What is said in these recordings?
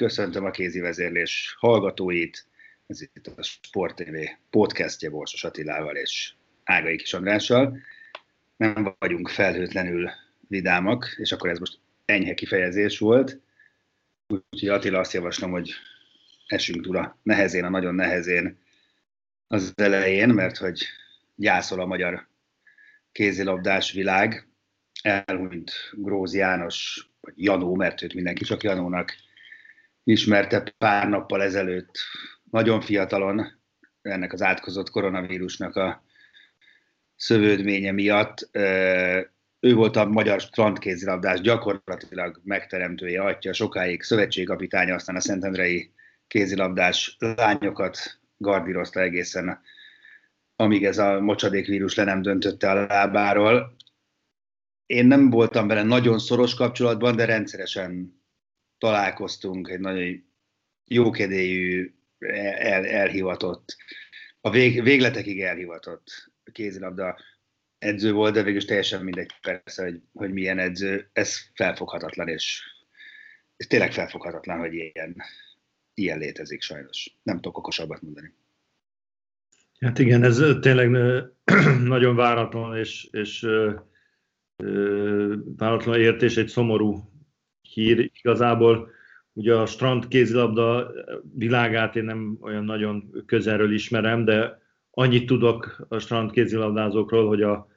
köszöntöm a kézi vezérlés hallgatóit. Ez itt a Sport TV podcastje Borsos Attilával és Ágai Kis Andrással nem vagyunk felhőtlenül vidámak, és akkor ez most enyhe kifejezés volt. Úgyhogy Attila azt javaslom, hogy esünk túl a nehezén, a nagyon nehezén az elején, mert hogy gyászol a magyar kézilabdás világ. Elhunyt Gróz János, vagy Janó, mert őt mindenki csak Janónak ismerte pár nappal ezelőtt, nagyon fiatalon, ennek az átkozott koronavírusnak a szövődménye miatt ő volt a magyar strandkézilabdás gyakorlatilag megteremtője, atya, sokáig szövetségkapitánya, aztán a Szentendrei kézilabdás lányokat gardírozta egészen, amíg ez a mocsadék vírus le nem döntötte a lábáról. Én nem voltam vele nagyon szoros kapcsolatban, de rendszeresen találkoztunk egy nagyon jókedélyű, el, elhivatott, a vég, végletekig elhivatott kézilabda edző volt, de végül teljesen mindegy persze, hogy, hogy milyen edző. Ez felfoghatatlan, és ez tényleg felfoghatatlan, hogy ilyen, ilyen létezik sajnos. Nem tudok okosabbat mondani. Hát igen, ez tényleg nagyon váratlan, és, és váratlan értés, egy szomorú hír igazából. Ugye a strand kézilabda világát én nem olyan nagyon közelről ismerem, de annyit tudok a strand kézilabdázókról, hogy a,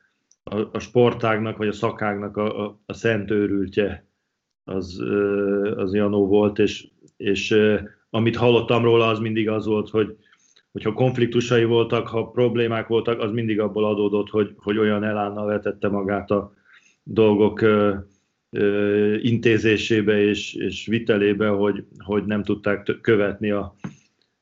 a, a sportágnak vagy a szakágnak a, a, a szent őrültje az, az Janó volt, és, és amit hallottam róla, az mindig az volt, hogy hogyha konfliktusai voltak, ha problémák voltak, az mindig abból adódott, hogy, hogy olyan elánnal vetette magát a dolgok intézésébe és, és vitelébe, hogy, hogy nem tudták követni a,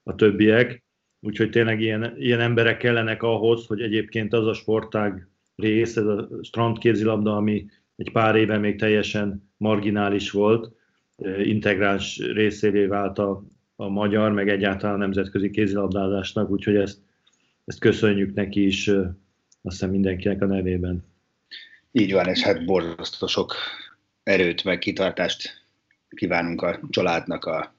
a többiek. Úgyhogy tényleg ilyen, ilyen emberek kellenek ahhoz, hogy egyébként az a sportág rész, ez a strandkézilabda, ami egy pár éve még teljesen marginális volt, integráns részévé vált a, a magyar, meg egyáltalán a nemzetközi kézilabdázásnak, úgyhogy ezt, ezt köszönjük neki is, azt hiszem mindenkinek a nevében. Így van, és hát borzasztó sok erőt, meg kitartást kívánunk a családnak, a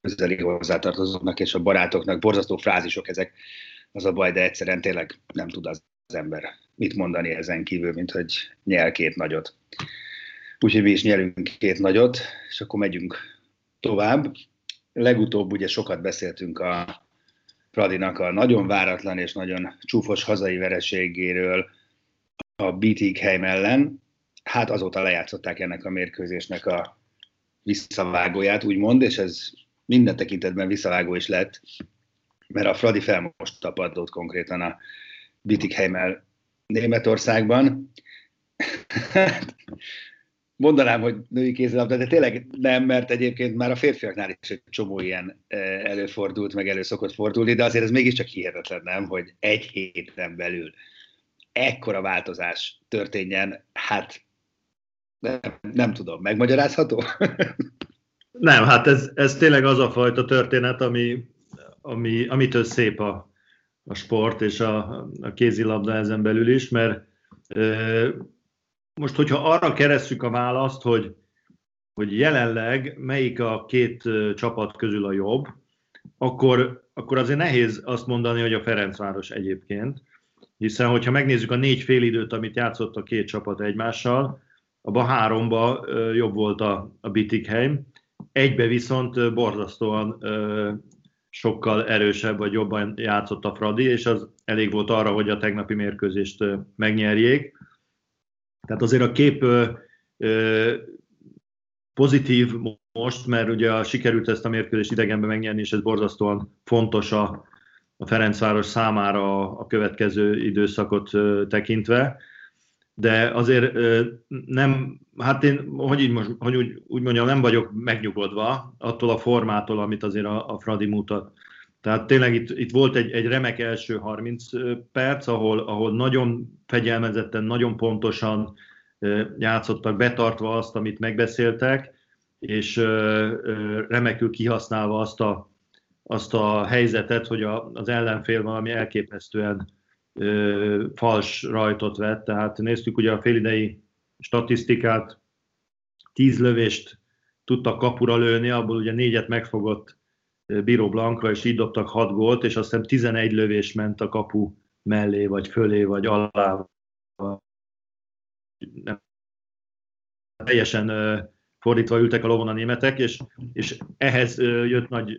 közeli hozzátartozóknak és a barátoknak. Borzasztó frázisok ezek, az a baj, de egyszerűen tényleg nem tud az, ember mit mondani ezen kívül, mint hogy nyel két nagyot. Úgyhogy mi is nyelünk két nagyot, és akkor megyünk tovább. Legutóbb ugye sokat beszéltünk a Fradinak a nagyon váratlan és nagyon csúfos hazai vereségéről a Bietigheim ellen. Hát azóta lejátszották ennek a mérkőzésnek a visszavágóját, úgymond, és ez minden tekintetben visszavágó is lett, mert a Fradi felmost tapadott konkrétan a Bittigheimmel Németországban. Mondanám, hogy női kézilabda, de tényleg nem, mert egyébként már a férfiaknál is egy csomó ilyen e, előfordult, meg elő szokott fordulni, de azért ez mégiscsak hihetetlen, nem, hogy egy héten belül ekkora változás történjen, hát nem, nem tudom, megmagyarázható? Nem, hát ez, ez tényleg az a fajta történet, ami, ami, amitől szép a, a sport és a, a kézilabda ezen belül is, mert e, most, hogyha arra keresszük a választ, hogy, hogy jelenleg melyik a két csapat közül a jobb, akkor, akkor azért nehéz azt mondani, hogy a Ferencváros egyébként, hiszen hogyha megnézzük a négy félidőt, amit játszott a két csapat egymással, abban háromba jobb volt a, a Bittigheim, egybe viszont borzasztóan sokkal erősebb vagy jobban játszott a Fradi, és az elég volt arra, hogy a tegnapi mérkőzést megnyerjék. Tehát azért a kép pozitív most, mert ugye sikerült ezt a mérkőzést idegenben megnyerni, és ez borzasztóan fontos a, a Ferencváros számára a következő időszakot tekintve. De azért nem, hát én, hogy, így most, hogy úgy, úgy mondjam, nem vagyok megnyugodva attól a formától, amit azért a, a Fradi mutat. Tehát tényleg itt, itt volt egy, egy remek első 30 perc, ahol, ahol nagyon fegyelmezetten, nagyon pontosan játszottak, betartva azt, amit megbeszéltek, és remekül kihasználva azt a, azt a helyzetet, hogy a, az ellenfél valami elképesztően ö, fals rajtot vett. Tehát néztük ugye a félidei statisztikát, tíz lövést tudtak kapura lőni, abból ugye négyet megfogott Bíró Blankra, és így dobtak hat gólt, és azt hiszem 11 lövés ment a kapu mellé, vagy fölé, vagy alá. Nem. Teljesen fordítva ültek a lovon a németek, és, és ehhez jött nagy,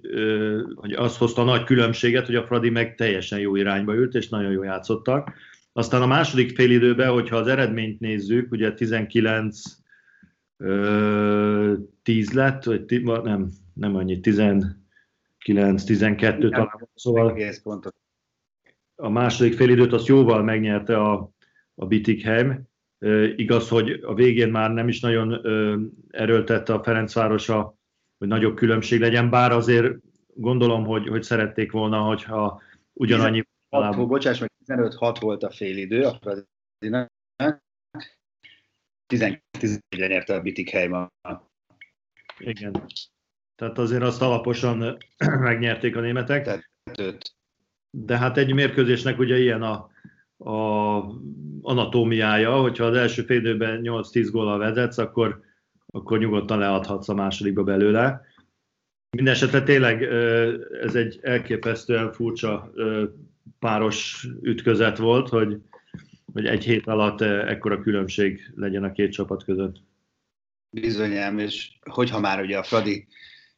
hogy az hozta a nagy különbséget, hogy a Fradi meg teljesen jó irányba ült, és nagyon jó játszottak. Aztán a második fél időben, hogyha az eredményt nézzük, ugye 19 10 lett, vagy nem, nem annyi, 19-12 talán. Szóval a második félidőt azt jóval megnyerte a, a Bittigheim, Igaz, hogy a végén már nem is nagyon erőltette a Ferencvárosa, hogy nagyobb különbség legyen, bár azért gondolom, hogy, hogy szerették volna, hogyha ugyanannyi... 16, bocsáss meg, 15-6 volt a félidő a Fradinak, 19-11-re nyerte a Bittigheim Igen. Tehát azért azt alaposan megnyerték a németek. De hát egy mérkőzésnek ugye ilyen a, a anatómiája, hogyha az első fél időben 8-10 góllal vezetsz, akkor, akkor nyugodtan leadhatsz a másodikba belőle. Mindenesetre tényleg ez egy elképesztően furcsa páros ütközet volt, hogy, hogy egy hét alatt ekkora különbség legyen a két csapat között. Bizonyám, és hogyha már ugye a Fradi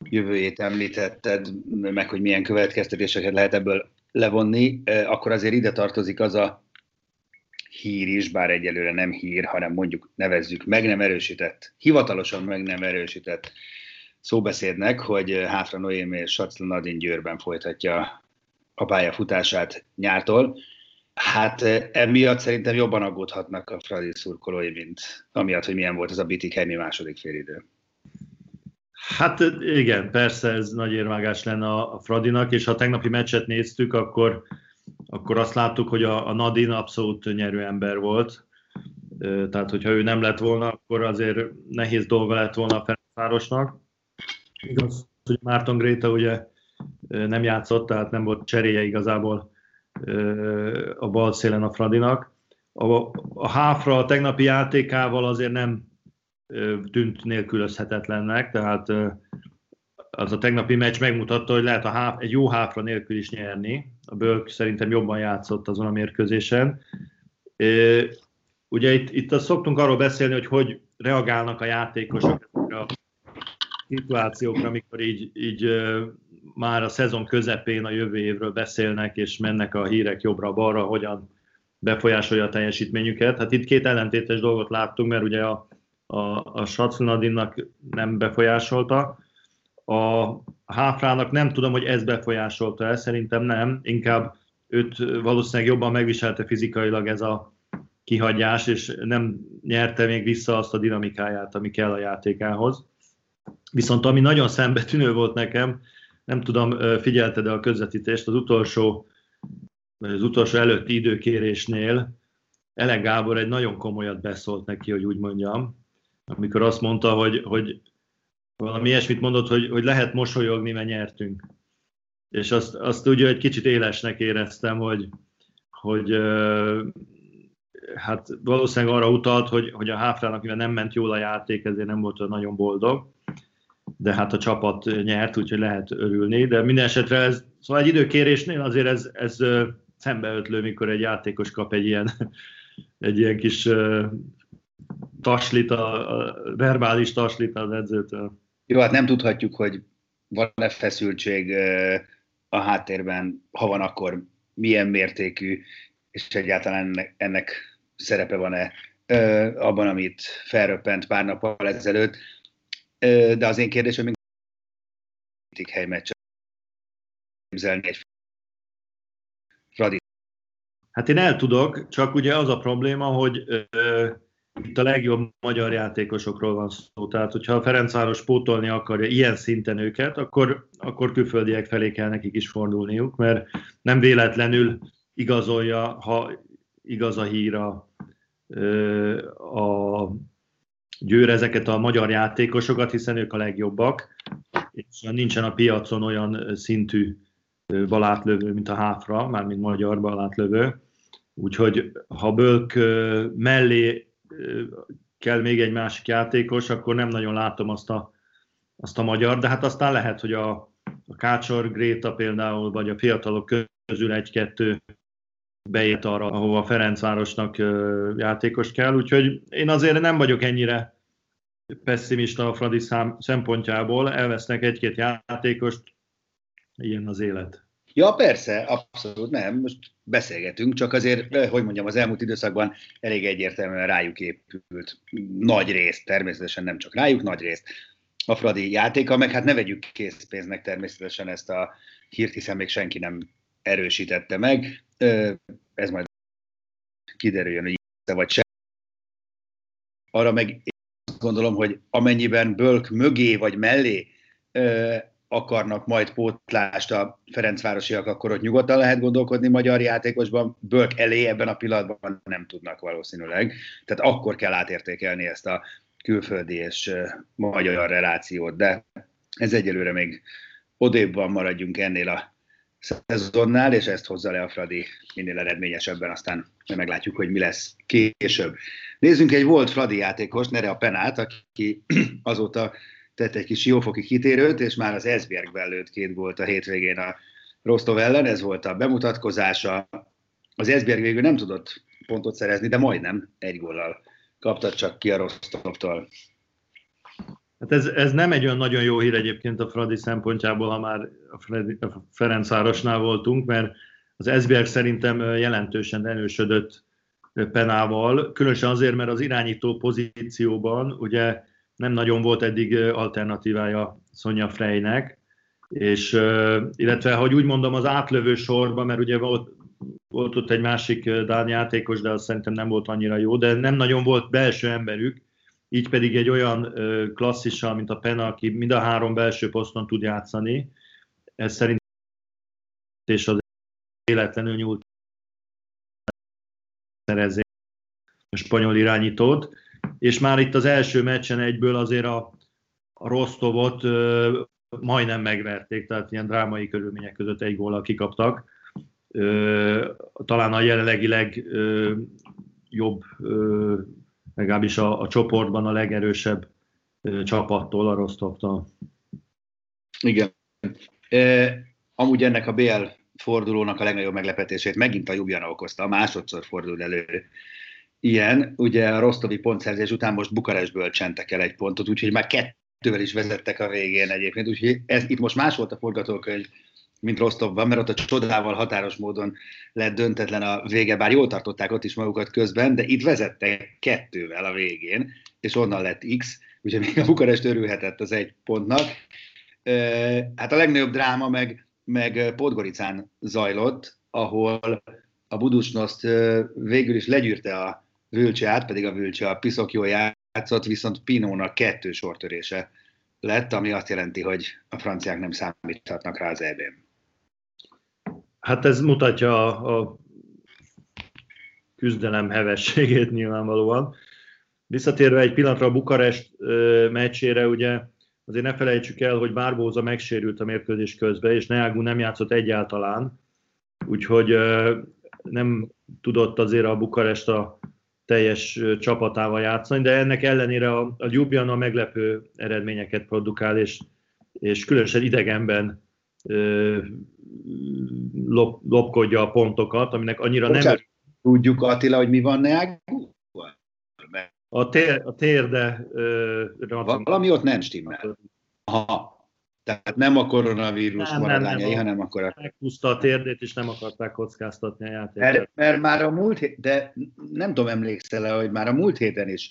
jövőjét említetted, meg hogy milyen következtetéseket lehet ebből levonni, akkor azért ide tartozik az a hír is, bár egyelőre nem hír, hanem mondjuk nevezzük meg nem erősített, hivatalosan meg nem erősített szóbeszédnek, hogy Háfra Noémi és Sacla Nadin Győrben folytatja a pályafutását nyártól. Hát emiatt szerintem jobban aggódhatnak a Fradi szurkolói, mint amiatt, hogy milyen volt ez a Bitikhelyi második félidő. Hát igen, persze ez nagy érvágás lenne a Fradinak, és ha tegnapi meccset néztük, akkor akkor azt láttuk, hogy a, a Nadine abszolút nyerő ember volt. Tehát, hogyha ő nem lett volna, akkor azért nehéz dolga lett volna a Ferencvárosnak. Igaz, hogy Márton Gréta ugye nem játszott, tehát nem volt cseréje igazából a bal szélen a Fradinak. A, a Háfra a tegnapi játékával azért nem tűnt nélkülözhetetlennek, tehát az a tegnapi meccs megmutatta, hogy lehet a háf, egy jó háfra nélkül is nyerni. A Bölk szerintem jobban játszott azon a mérkőzésen. Ugye itt, itt azt szoktunk arról beszélni, hogy hogy reagálnak a játékosok a szituációkra, amikor így, így már a szezon közepén a jövő évről beszélnek, és mennek a hírek jobbra-balra, hogyan befolyásolja a teljesítményüket. Hát itt két ellentétes dolgot láttunk, mert ugye a, a, a Sacnadinnak nem befolyásolta, a Háfrának nem tudom, hogy ez befolyásolta el, szerintem nem, inkább őt valószínűleg jobban megviselte fizikailag ez a kihagyás, és nem nyerte még vissza azt a dinamikáját, ami kell a játékához. Viszont ami nagyon szembetűnő volt nekem, nem tudom, figyelted-e a közvetítést, az utolsó, az utolsó előtti időkérésnél Ele Gábor egy nagyon komolyat beszólt neki, hogy úgy mondjam, amikor azt mondta, hogy, hogy valami ilyesmit mondott, hogy, hogy lehet mosolyogni, mert nyertünk. És azt, azt úgy egy kicsit élesnek éreztem, hogy, hogy hát valószínűleg arra utalt, hogy, hogy a Háfrának, mivel nem ment jól a játék, ezért nem volt nagyon boldog, de hát a csapat nyert, úgyhogy lehet örülni, de minden esetre ez, szóval egy időkérésnél azért ez, ez szembeötlő, mikor egy játékos kap egy ilyen, egy ilyen kis taslit, a, a verbális taslit az edzőtől. Jó, hát nem tudhatjuk, hogy van-e feszültség a háttérben, ha van, akkor milyen mértékű, és egyáltalán ennek, ennek szerepe van-e abban, amit felröppent pár nappal ezelőtt. De az én kérdésem, még helymeccset képzelni egy Fradi. Hát én el tudok, csak ugye az a probléma, hogy ö, itt a legjobb magyar játékosokról van szó. Tehát, hogyha a Ferencváros pótolni akarja ilyen szinten őket, akkor, akkor külföldiek felé kell nekik is fordulniuk, mert nem véletlenül igazolja, ha igaz a hír a, a győr ezeket a magyar játékosokat, hiszen ők a legjobbak, és nincsen a piacon olyan szintű balátlövő, mint a háfra, mármint magyar balátlövő. Úgyhogy ha Bölk mellé kell még egy másik játékos, akkor nem nagyon látom azt a, azt a magyar, de hát aztán lehet, hogy a, a Kácsor, Gréta például, vagy a fiatalok közül egy-kettő bejött arra, ahova Ferencvárosnak játékos kell, úgyhogy én azért nem vagyok ennyire pessimista a Fradi szám, szempontjából, elvesznek egy-két játékost, ilyen az élet. Ja, persze, abszolút nem. Most beszélgetünk, csak azért, eh, hogy mondjam, az elmúlt időszakban elég egyértelműen rájuk épült nagy részt, természetesen nem csak rájuk, nagy részt a Fradi játéka, meg hát ne vegyük készpénznek természetesen ezt a hírt, hiszen még senki nem erősítette meg. Ez majd kiderüljön, hogy vagy sem. Arra meg azt gondolom, hogy amennyiben Bölk mögé vagy mellé akarnak majd pótlást a Ferencvárosiak, akkor ott nyugodtan lehet gondolkodni magyar játékosban, Bölk elé ebben a pillanatban nem tudnak valószínűleg. Tehát akkor kell átértékelni ezt a külföldi és magyar relációt, de ez egyelőre még odébban maradjunk ennél a szezonnál, és ezt hozza le a Fradi minél eredményesebben, aztán meglátjuk, hogy mi lesz később. Nézzünk egy volt Fradi játékos, Nere a Penát, aki azóta tett egy kis jófoki kitérőt, és már az Esbjergben lőtt két volt a hétvégén a Rostov ellen, ez volt a bemutatkozása. Az Esbjerg végül nem tudott pontot szerezni, de majdnem egy góllal kapta csak ki a Rostovtól. Hát ez, ez nem egy olyan nagyon jó hír egyébként a Fradi szempontjából, ha már a, Fradi, a Ferencvárosnál voltunk, mert az Esbjerg szerintem jelentősen erősödött penával, különösen azért, mert az irányító pozícióban ugye nem nagyon volt eddig alternatívája Szonya Freynek, és illetve, hogy úgy mondom, az átlövő sorban, mert ugye volt, volt ott egy másik Dán játékos, de az szerintem nem volt annyira jó, de nem nagyon volt belső emberük, így pedig egy olyan klasszissal, mint a Pena, aki mind a három belső poszton tud játszani, ez szerint és az életlenül nyúlt szerezni a spanyol irányítót, és már itt az első meccsen egyből azért a, a Rostovot ö, majdnem megverték, tehát ilyen drámai körülmények között egy góllal kikaptak. Ö, talán a jelenlegi legjobb, legalábbis a, a csoportban a legerősebb ö, csapattól, a Rostovtól. Igen. E, amúgy ennek a BL fordulónak a legnagyobb meglepetését megint a Jubjana okozta, másodszor fordul elő ilyen, ugye a Rostovi pontszerzés után most Bukarestből csentek el egy pontot, úgyhogy már kettővel is vezettek a végén egyébként, úgyhogy ez, itt most más volt a forgatókönyv, mint Rostovban, mert ott a csodával határos módon lett döntetlen a vége, bár jól tartották ott is magukat közben, de itt vezettek kettővel a végén, és onnan lett X, úgyhogy még a Bukarest örülhetett az egy pontnak. Hát a legnagyobb dráma meg, meg Podgoricán zajlott, ahol a Budusnoszt végül is legyűrte a Vülcse át, pedig a Vülcse a piszok jól játszott, viszont Pinónak kettő sortörése lett, ami azt jelenti, hogy a franciák nem számíthatnak rá az eb Hát ez mutatja a, a küzdelem hevességét nyilvánvalóan. Visszatérve egy pillanatra a Bukarest meccsére, ugye azért ne felejtsük el, hogy Bárbóza megsérült a mérkőzés közben, és Neagu nem játszott egyáltalán, úgyhogy nem tudott azért a Bukarest a teljes csapatával játszani, de ennek ellenére a, a Ljubljana meglepő eredményeket produkál, és, és különösen idegenben ö, lop, lopkodja a pontokat, aminek annyira Bocsánat, nem... Tudjuk, Attila, hogy mi van ne A, tér, a térde... Ö, Valami ott nem stimmel. Aha. Tehát nem a koronavírus nem, maradványai, nem, nem, hanem akkor a... Meghúzta a térdét, és nem akarták kockáztatni a játékot. Mert, mert már a múlt hét, de nem tudom, emlékszel -e, hogy már a múlt héten is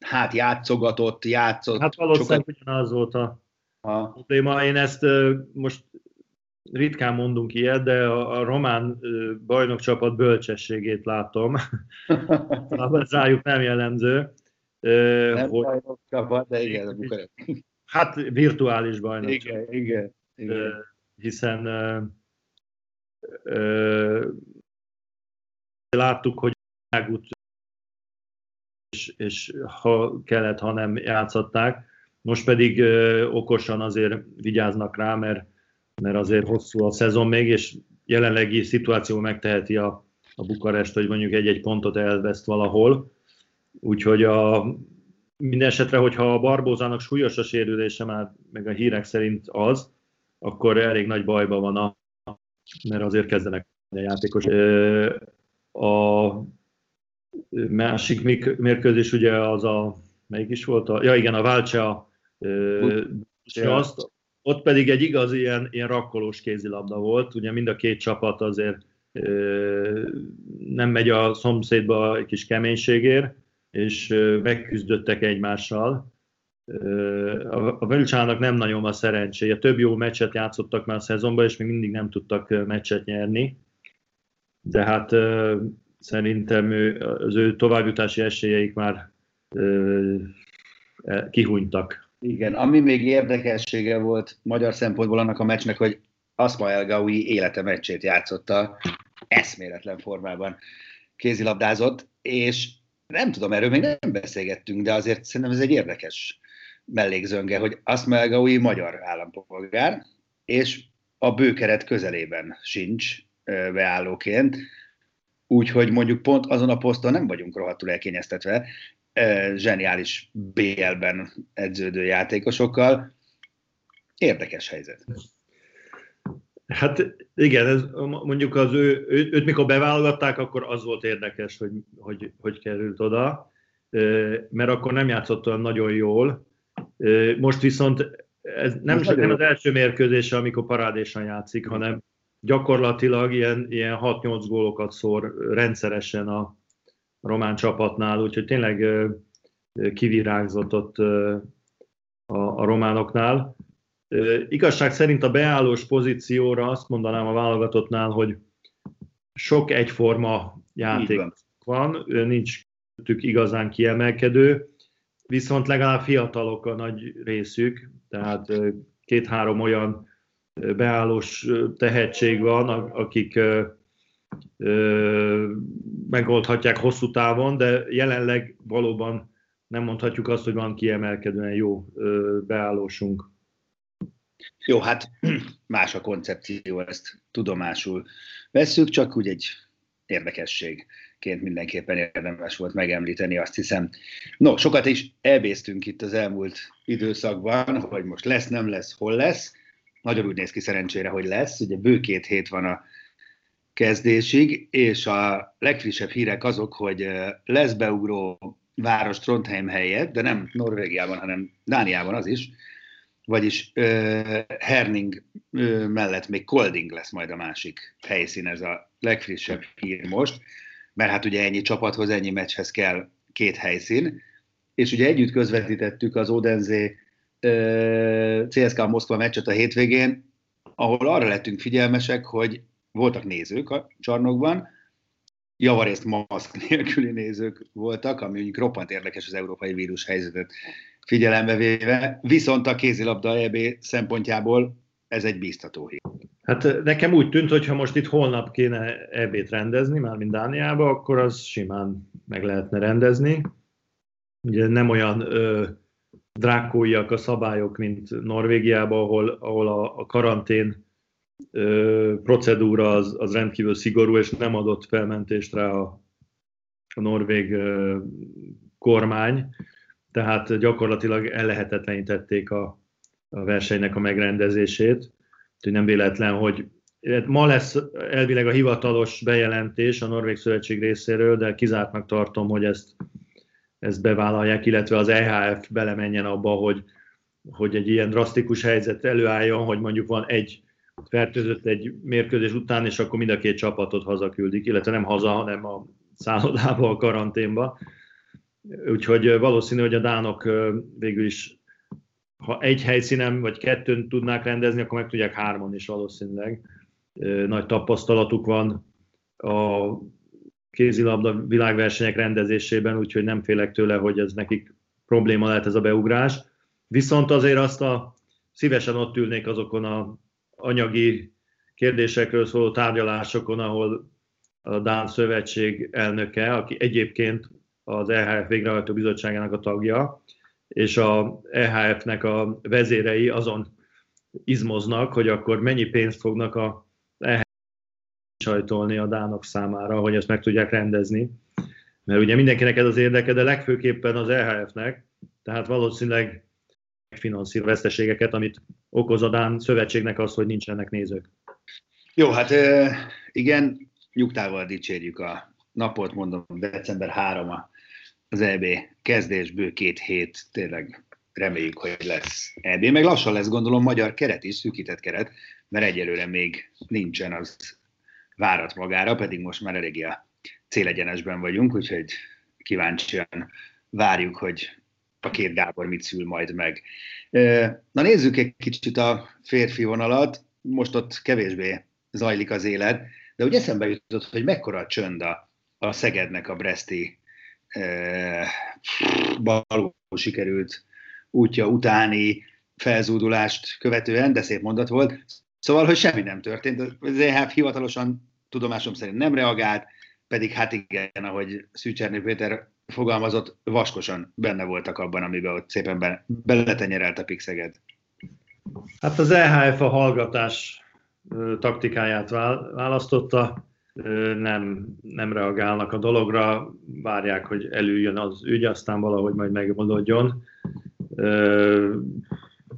hát játszogatott, játszott. Hát valószínűleg sokat... ugyanaz volt a a probléma. Én ezt most ritkán mondunk ilyet, de a, a román bajnokcsapat bölcsességét látom. Ez rájuk nem jellemző. Nem hogy, bajnokcsapat, de igen, a Bukarest. Hát virtuális bajnokcsapat. Igen, igen. igen. Hiszen láttuk, hogy és, és ha kellett, ha nem játszották. Most pedig ö, okosan azért vigyáznak rá, mert, mert azért hosszú a szezon még, és jelenlegi szituáció megteheti a, a Bukarest, hogy mondjuk egy-egy pontot elveszt valahol. Úgyhogy a, minden esetre, hogyha a Barbózának súlyos a sérülése már, meg a hírek szerint az, akkor elég nagy bajban van, a, mert azért kezdenek a játékos. A másik mérkőzés ugye az a, melyik is volt? A, ja igen, a Válcsa azt, ott pedig egy igaz ilyen, ilyen rakkolós kézilabda volt, ugye mind a két csapat azért nem megy a szomszédba egy kis keménységért, és megküzdöttek egymással. A Velcsának nem nagyon a szerencséje. Több jó meccset játszottak már a szezonban, és még mindig nem tudtak meccset nyerni. De hát szerintem az ő továbbjutási esélyeik már e, kihunytak. Igen, ami még érdekessége volt magyar szempontból annak a meccsnek, hogy Asma El Gaui élete meccsét játszotta, eszméletlen formában kézilabdázott, és nem tudom, erről még nem beszélgettünk, de azért szerintem ez egy érdekes mellékzönge, hogy Asma El Gaui magyar állampolgár, és a bőkeret közelében sincs beállóként, úgyhogy mondjuk pont azon a poszton nem vagyunk rohadtul elkényeztetve, zseniális BL-ben edződő játékosokkal. Érdekes helyzet. Hát igen, ez, mondjuk az ő, ő, őt mikor beválogatták, akkor az volt érdekes, hogy, hogy, hogy került oda, mert akkor nem játszott olyan nagyon jól. Most viszont ez nem, Most nem az első mérkőzése, amikor parádésan játszik, hanem gyakorlatilag ilyen, ilyen 6-8 gólokat szór rendszeresen a, román csapatnál, úgyhogy tényleg kivirágzott ott a, a románoknál. Igazság szerint a beállós pozícióra azt mondanám a válogatottnál, hogy sok egyforma játék van. van, nincs tük igazán kiemelkedő, viszont legalább fiatalok a nagy részük, tehát két-három olyan beállós tehetség van, akik megoldhatják hosszú távon, de jelenleg valóban nem mondhatjuk azt, hogy van kiemelkedően jó beállósunk. Jó, hát más a koncepció, ezt tudomásul vesszük, csak úgy egy érdekességként mindenképpen érdemes volt megemlíteni, azt hiszem. No, sokat is elbéztünk itt az elmúlt időszakban, hogy most lesz, nem lesz, hol lesz. Nagyon úgy néz ki szerencsére, hogy lesz. Ugye bő két hét van a kezdésig, és a legfrissebb hírek azok, hogy lesz beugró város Trondheim helyett, de nem Norvégiában, hanem Dániában az is, vagyis uh, Herning uh, mellett még Kolding lesz majd a másik helyszín, ez a legfrissebb hír most, mert hát ugye ennyi csapathoz, ennyi meccshez kell két helyszín, és ugye együtt közvetítettük az Odense uh, CSKA Moszkva meccset a hétvégén, ahol arra lettünk figyelmesek, hogy voltak nézők a csarnokban, javarészt maszk nélküli nézők voltak, ami mondjuk roppant érdekes az európai vírus helyzetet figyelembe véve, viszont a kézilabda EB szempontjából ez egy bíztató hír. Hát nekem úgy tűnt, hogy ha most itt holnap kéne EB-t rendezni, már mint Dániába, akkor az simán meg lehetne rendezni. Ugye nem olyan ö, drákóiak a szabályok, mint Norvégiában, ahol, ahol a, a karantén procedúra az, az rendkívül szigorú, és nem adott felmentést rá a, a norvég kormány, tehát gyakorlatilag ellehetetlenítették a, a versenynek a megrendezését. Úgyhogy nem véletlen, hogy ma lesz elvileg a hivatalos bejelentés a Norvég Szövetség részéről, de kizártnak tartom, hogy ezt, ezt bevállalják, illetve az EHF belemenjen abba, hogy hogy egy ilyen drasztikus helyzet előálljon, hogy mondjuk van egy fertőzött egy mérkőzés után, és akkor mind a két csapatot hazaküldik, illetve nem haza, hanem a szállodába, a karanténba. Úgyhogy valószínű, hogy a dánok végül is, ha egy helyszínen vagy kettőn tudnák rendezni, akkor meg tudják hárman is valószínűleg. Nagy tapasztalatuk van a kézilabda világversenyek rendezésében, úgyhogy nem félek tőle, hogy ez nekik probléma lehet ez a beugrás. Viszont azért azt a szívesen ott ülnék azokon a anyagi kérdésekről szóló tárgyalásokon, ahol a Dán Szövetség elnöke, aki egyébként az EHF végrehajtó bizottságának a tagja, és a EHF-nek a vezérei azon izmoznak, hogy akkor mennyi pénzt fognak a EHF sajtolni a dánok számára, hogy ezt meg tudják rendezni. Mert ugye mindenkinek ez az érdeke, de legfőképpen az EHF-nek, tehát valószínűleg finanszír veszteségeket, amit okoz a Dán szövetségnek az, hogy nincsenek nézők. Jó, hát igen, nyugtával dicsérjük a napot, mondom, december 3 az EB kezdés, bő két hét, tényleg reméljük, hogy lesz EB, meg lassan lesz gondolom magyar keret is, szűkített keret, mert egyelőre még nincsen, az várat magára, pedig most már eléggé a célegyenesben vagyunk, úgyhogy kíváncsian várjuk, hogy a két Gábor mit szül majd meg. Na nézzük egy kicsit a férfi vonalat, most ott kevésbé zajlik az élet, de úgy eszembe jutott, hogy mekkora a csönd a, a Szegednek a Breszti e, balul sikerült útja utáni felzúdulást követően, de szép mondat volt. Szóval, hogy semmi nem történt. Az EHF hivatalosan tudomásom szerint nem reagált, pedig hát igen, ahogy Szűcsernyi Péter fogalmazott, vaskosan benne voltak abban, amiben ott szépen be, beletenyerelt a Pixeged. Hát az EHF a hallgatás taktikáját választotta, nem, nem reagálnak a dologra, várják, hogy előjön az ügy, aztán valahogy majd megoldódjon.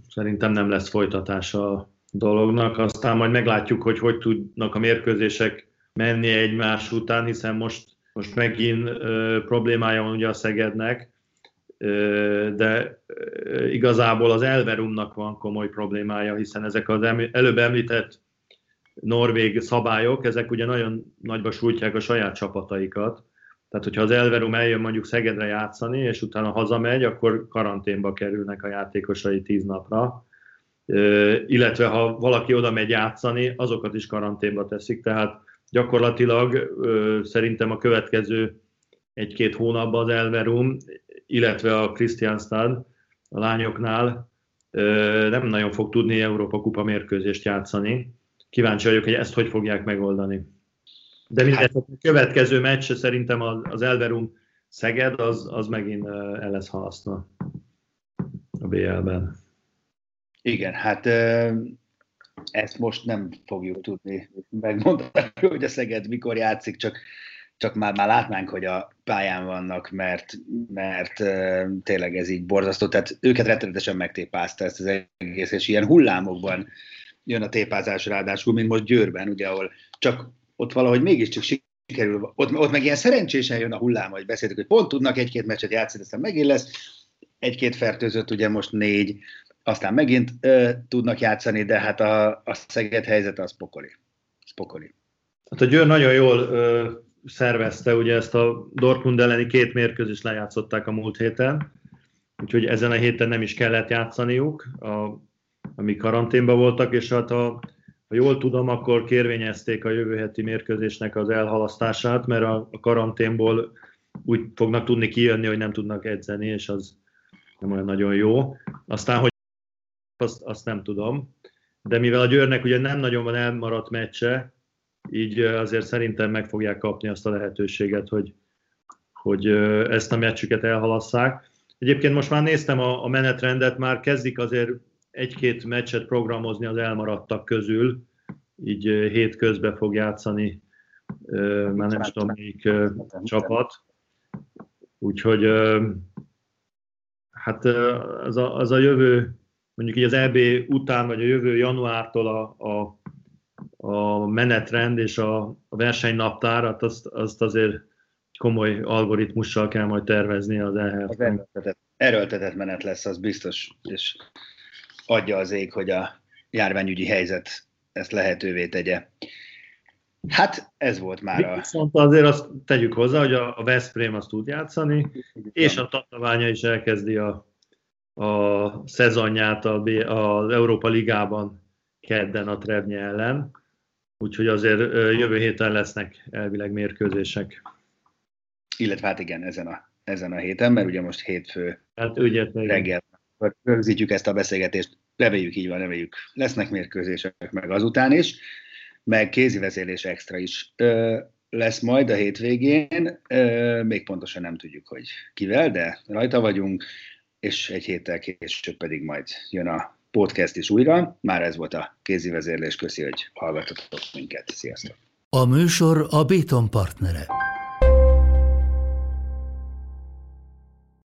Szerintem nem lesz folytatása a dolognak, aztán majd meglátjuk, hogy hogy tudnak a mérkőzések menni egymás után, hiszen most most megint problémája van ugye a Szegednek, de igazából az Elverumnak van komoly problémája, hiszen ezek az előbb említett norvég szabályok, ezek ugye nagyon nagyba sújtják a saját csapataikat. Tehát, hogyha az Elverum eljön mondjuk Szegedre játszani, és utána hazamegy, akkor karanténba kerülnek a játékosai tíz napra. Ö, illetve ha valaki oda megy játszani, azokat is karanténba teszik, tehát gyakorlatilag ö, szerintem a következő egy-két hónapban az Elverum, illetve a Christianstad a lányoknál ö, nem nagyon fog tudni Európa Kupa mérkőzést játszani. Kíváncsi vagyok, hogy ezt hogy fogják megoldani. De mindegy, hát- a következő meccs szerintem az, Elverum Szeged, az, az megint el lesz halasztva a BL-ben. Igen, hát ezt most nem fogjuk tudni megmondani, hogy a Szeged mikor játszik, csak, csak már, már látnánk, hogy a pályán vannak, mert, mert tényleg ez így borzasztó. Tehát őket rettenetesen megtépázta ezt az egész, és ilyen hullámokban jön a tépázás ráadásul, mint most Győrben, ugye, ahol csak ott valahogy mégiscsak sikerül, ott, ott meg ilyen szerencsésen jön a hullám, hogy beszéltük, hogy pont tudnak egy-két meccset játszani, aztán megint lesz egy-két fertőzött, ugye most négy, aztán megint ö, tudnak játszani, de hát a, a Szeged helyzet az pokoli. Az pokoli. Hát a Győr nagyon jól ö, szervezte, ugye ezt a Dortmund elleni két mérkőzést lejátszották a múlt héten, úgyhogy ezen a héten nem is kellett játszaniuk, a, amik karanténban voltak, és hát a, ha jól tudom, akkor kérvényezték a jövő heti mérkőzésnek az elhalasztását, mert a, a karanténból úgy fognak tudni kijönni, hogy nem tudnak edzeni, és az nem olyan nagyon jó. Aztán, hogy azt, azt nem tudom. De mivel a Győrnek ugye nem nagyon van elmaradt meccse, így azért szerintem meg fogják kapni azt a lehetőséget, hogy, hogy ezt a meccsüket elhalasszák. Egyébként most már néztem a, a menetrendet, már kezdik azért egy-két meccset programozni az elmaradtak közül, így hét közben fog játszani, már nem tudom melyik csapat. Úgyhogy hát az a, az a jövő mondjuk így az EB után, vagy a jövő januártól a, a, a menetrend és a, a versenynaptár, hát azt, azt azért komoly algoritmussal kell majd tervezni az EHF. Az erőltetett, erőltetett menet lesz, az biztos, és adja az ég, hogy a járványügyi helyzet ezt lehetővé tegye. Hát ez volt már a... Viszont azért azt tegyük hozzá, hogy a Veszprém azt tud játszani, és a Tatabánya is elkezdi a, a szezonját az Európa Ligában kedden a Trevnye ellen, úgyhogy azért jövő héten lesznek elvileg mérkőzések. Illetve hát igen, ezen a, ezen a héten, mert ugye most hétfő hát, ügyet, reggel rögzítjük ezt a beszélgetést, reméljük így van, reméljük lesznek mérkőzések meg azután is, meg kézivezélés extra is ö, lesz majd a hétvégén, ö, még pontosan nem tudjuk, hogy kivel, de rajta vagyunk, és egy héttel később pedig majd jön a podcast is újra. Már ez volt a kézivezérlés, köszi, hogy hallgatotok minket. Sziasztok! A műsor a Béton partnere.